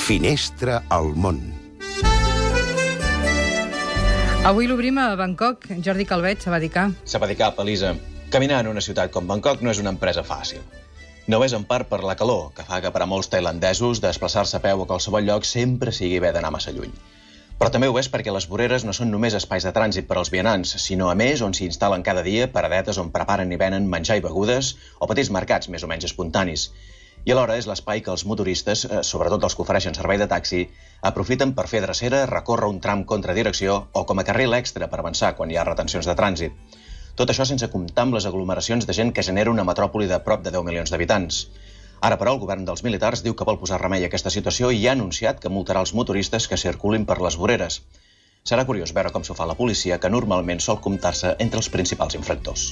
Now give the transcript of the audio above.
Finestra al món. Avui l'obrim a Bangkok. Jordi Calvet, Sabadicà. Sabadicà, Elisa. Caminar en una ciutat com Bangkok no és una empresa fàcil. No és en part per la calor, que fa que per a molts tailandesos desplaçar-se a peu a qualsevol lloc sempre sigui haver d'anar massa lluny. Però també ho és perquè les voreres no són només espais de trànsit per als vianants, sinó a més on s'hi instal·len cada dia paradetes on preparen i venen menjar i begudes o petits mercats més o menys espontanis. I alhora és l'espai que els motoristes, eh, sobretot els que ofereixen servei de taxi, aprofiten per fer drecera, recórrer un tram contra direcció o com a carril extra per avançar quan hi ha retencions de trànsit. Tot això sense comptar amb les aglomeracions de gent que genera una metròpoli de prop de 10 milions d'habitants. Ara, però, el govern dels militars diu que vol posar remei a aquesta situació i ha anunciat que multarà els motoristes que circulin per les voreres. Serà curiós veure com s'ho fa la policia, que normalment sol comptar-se entre els principals infractors.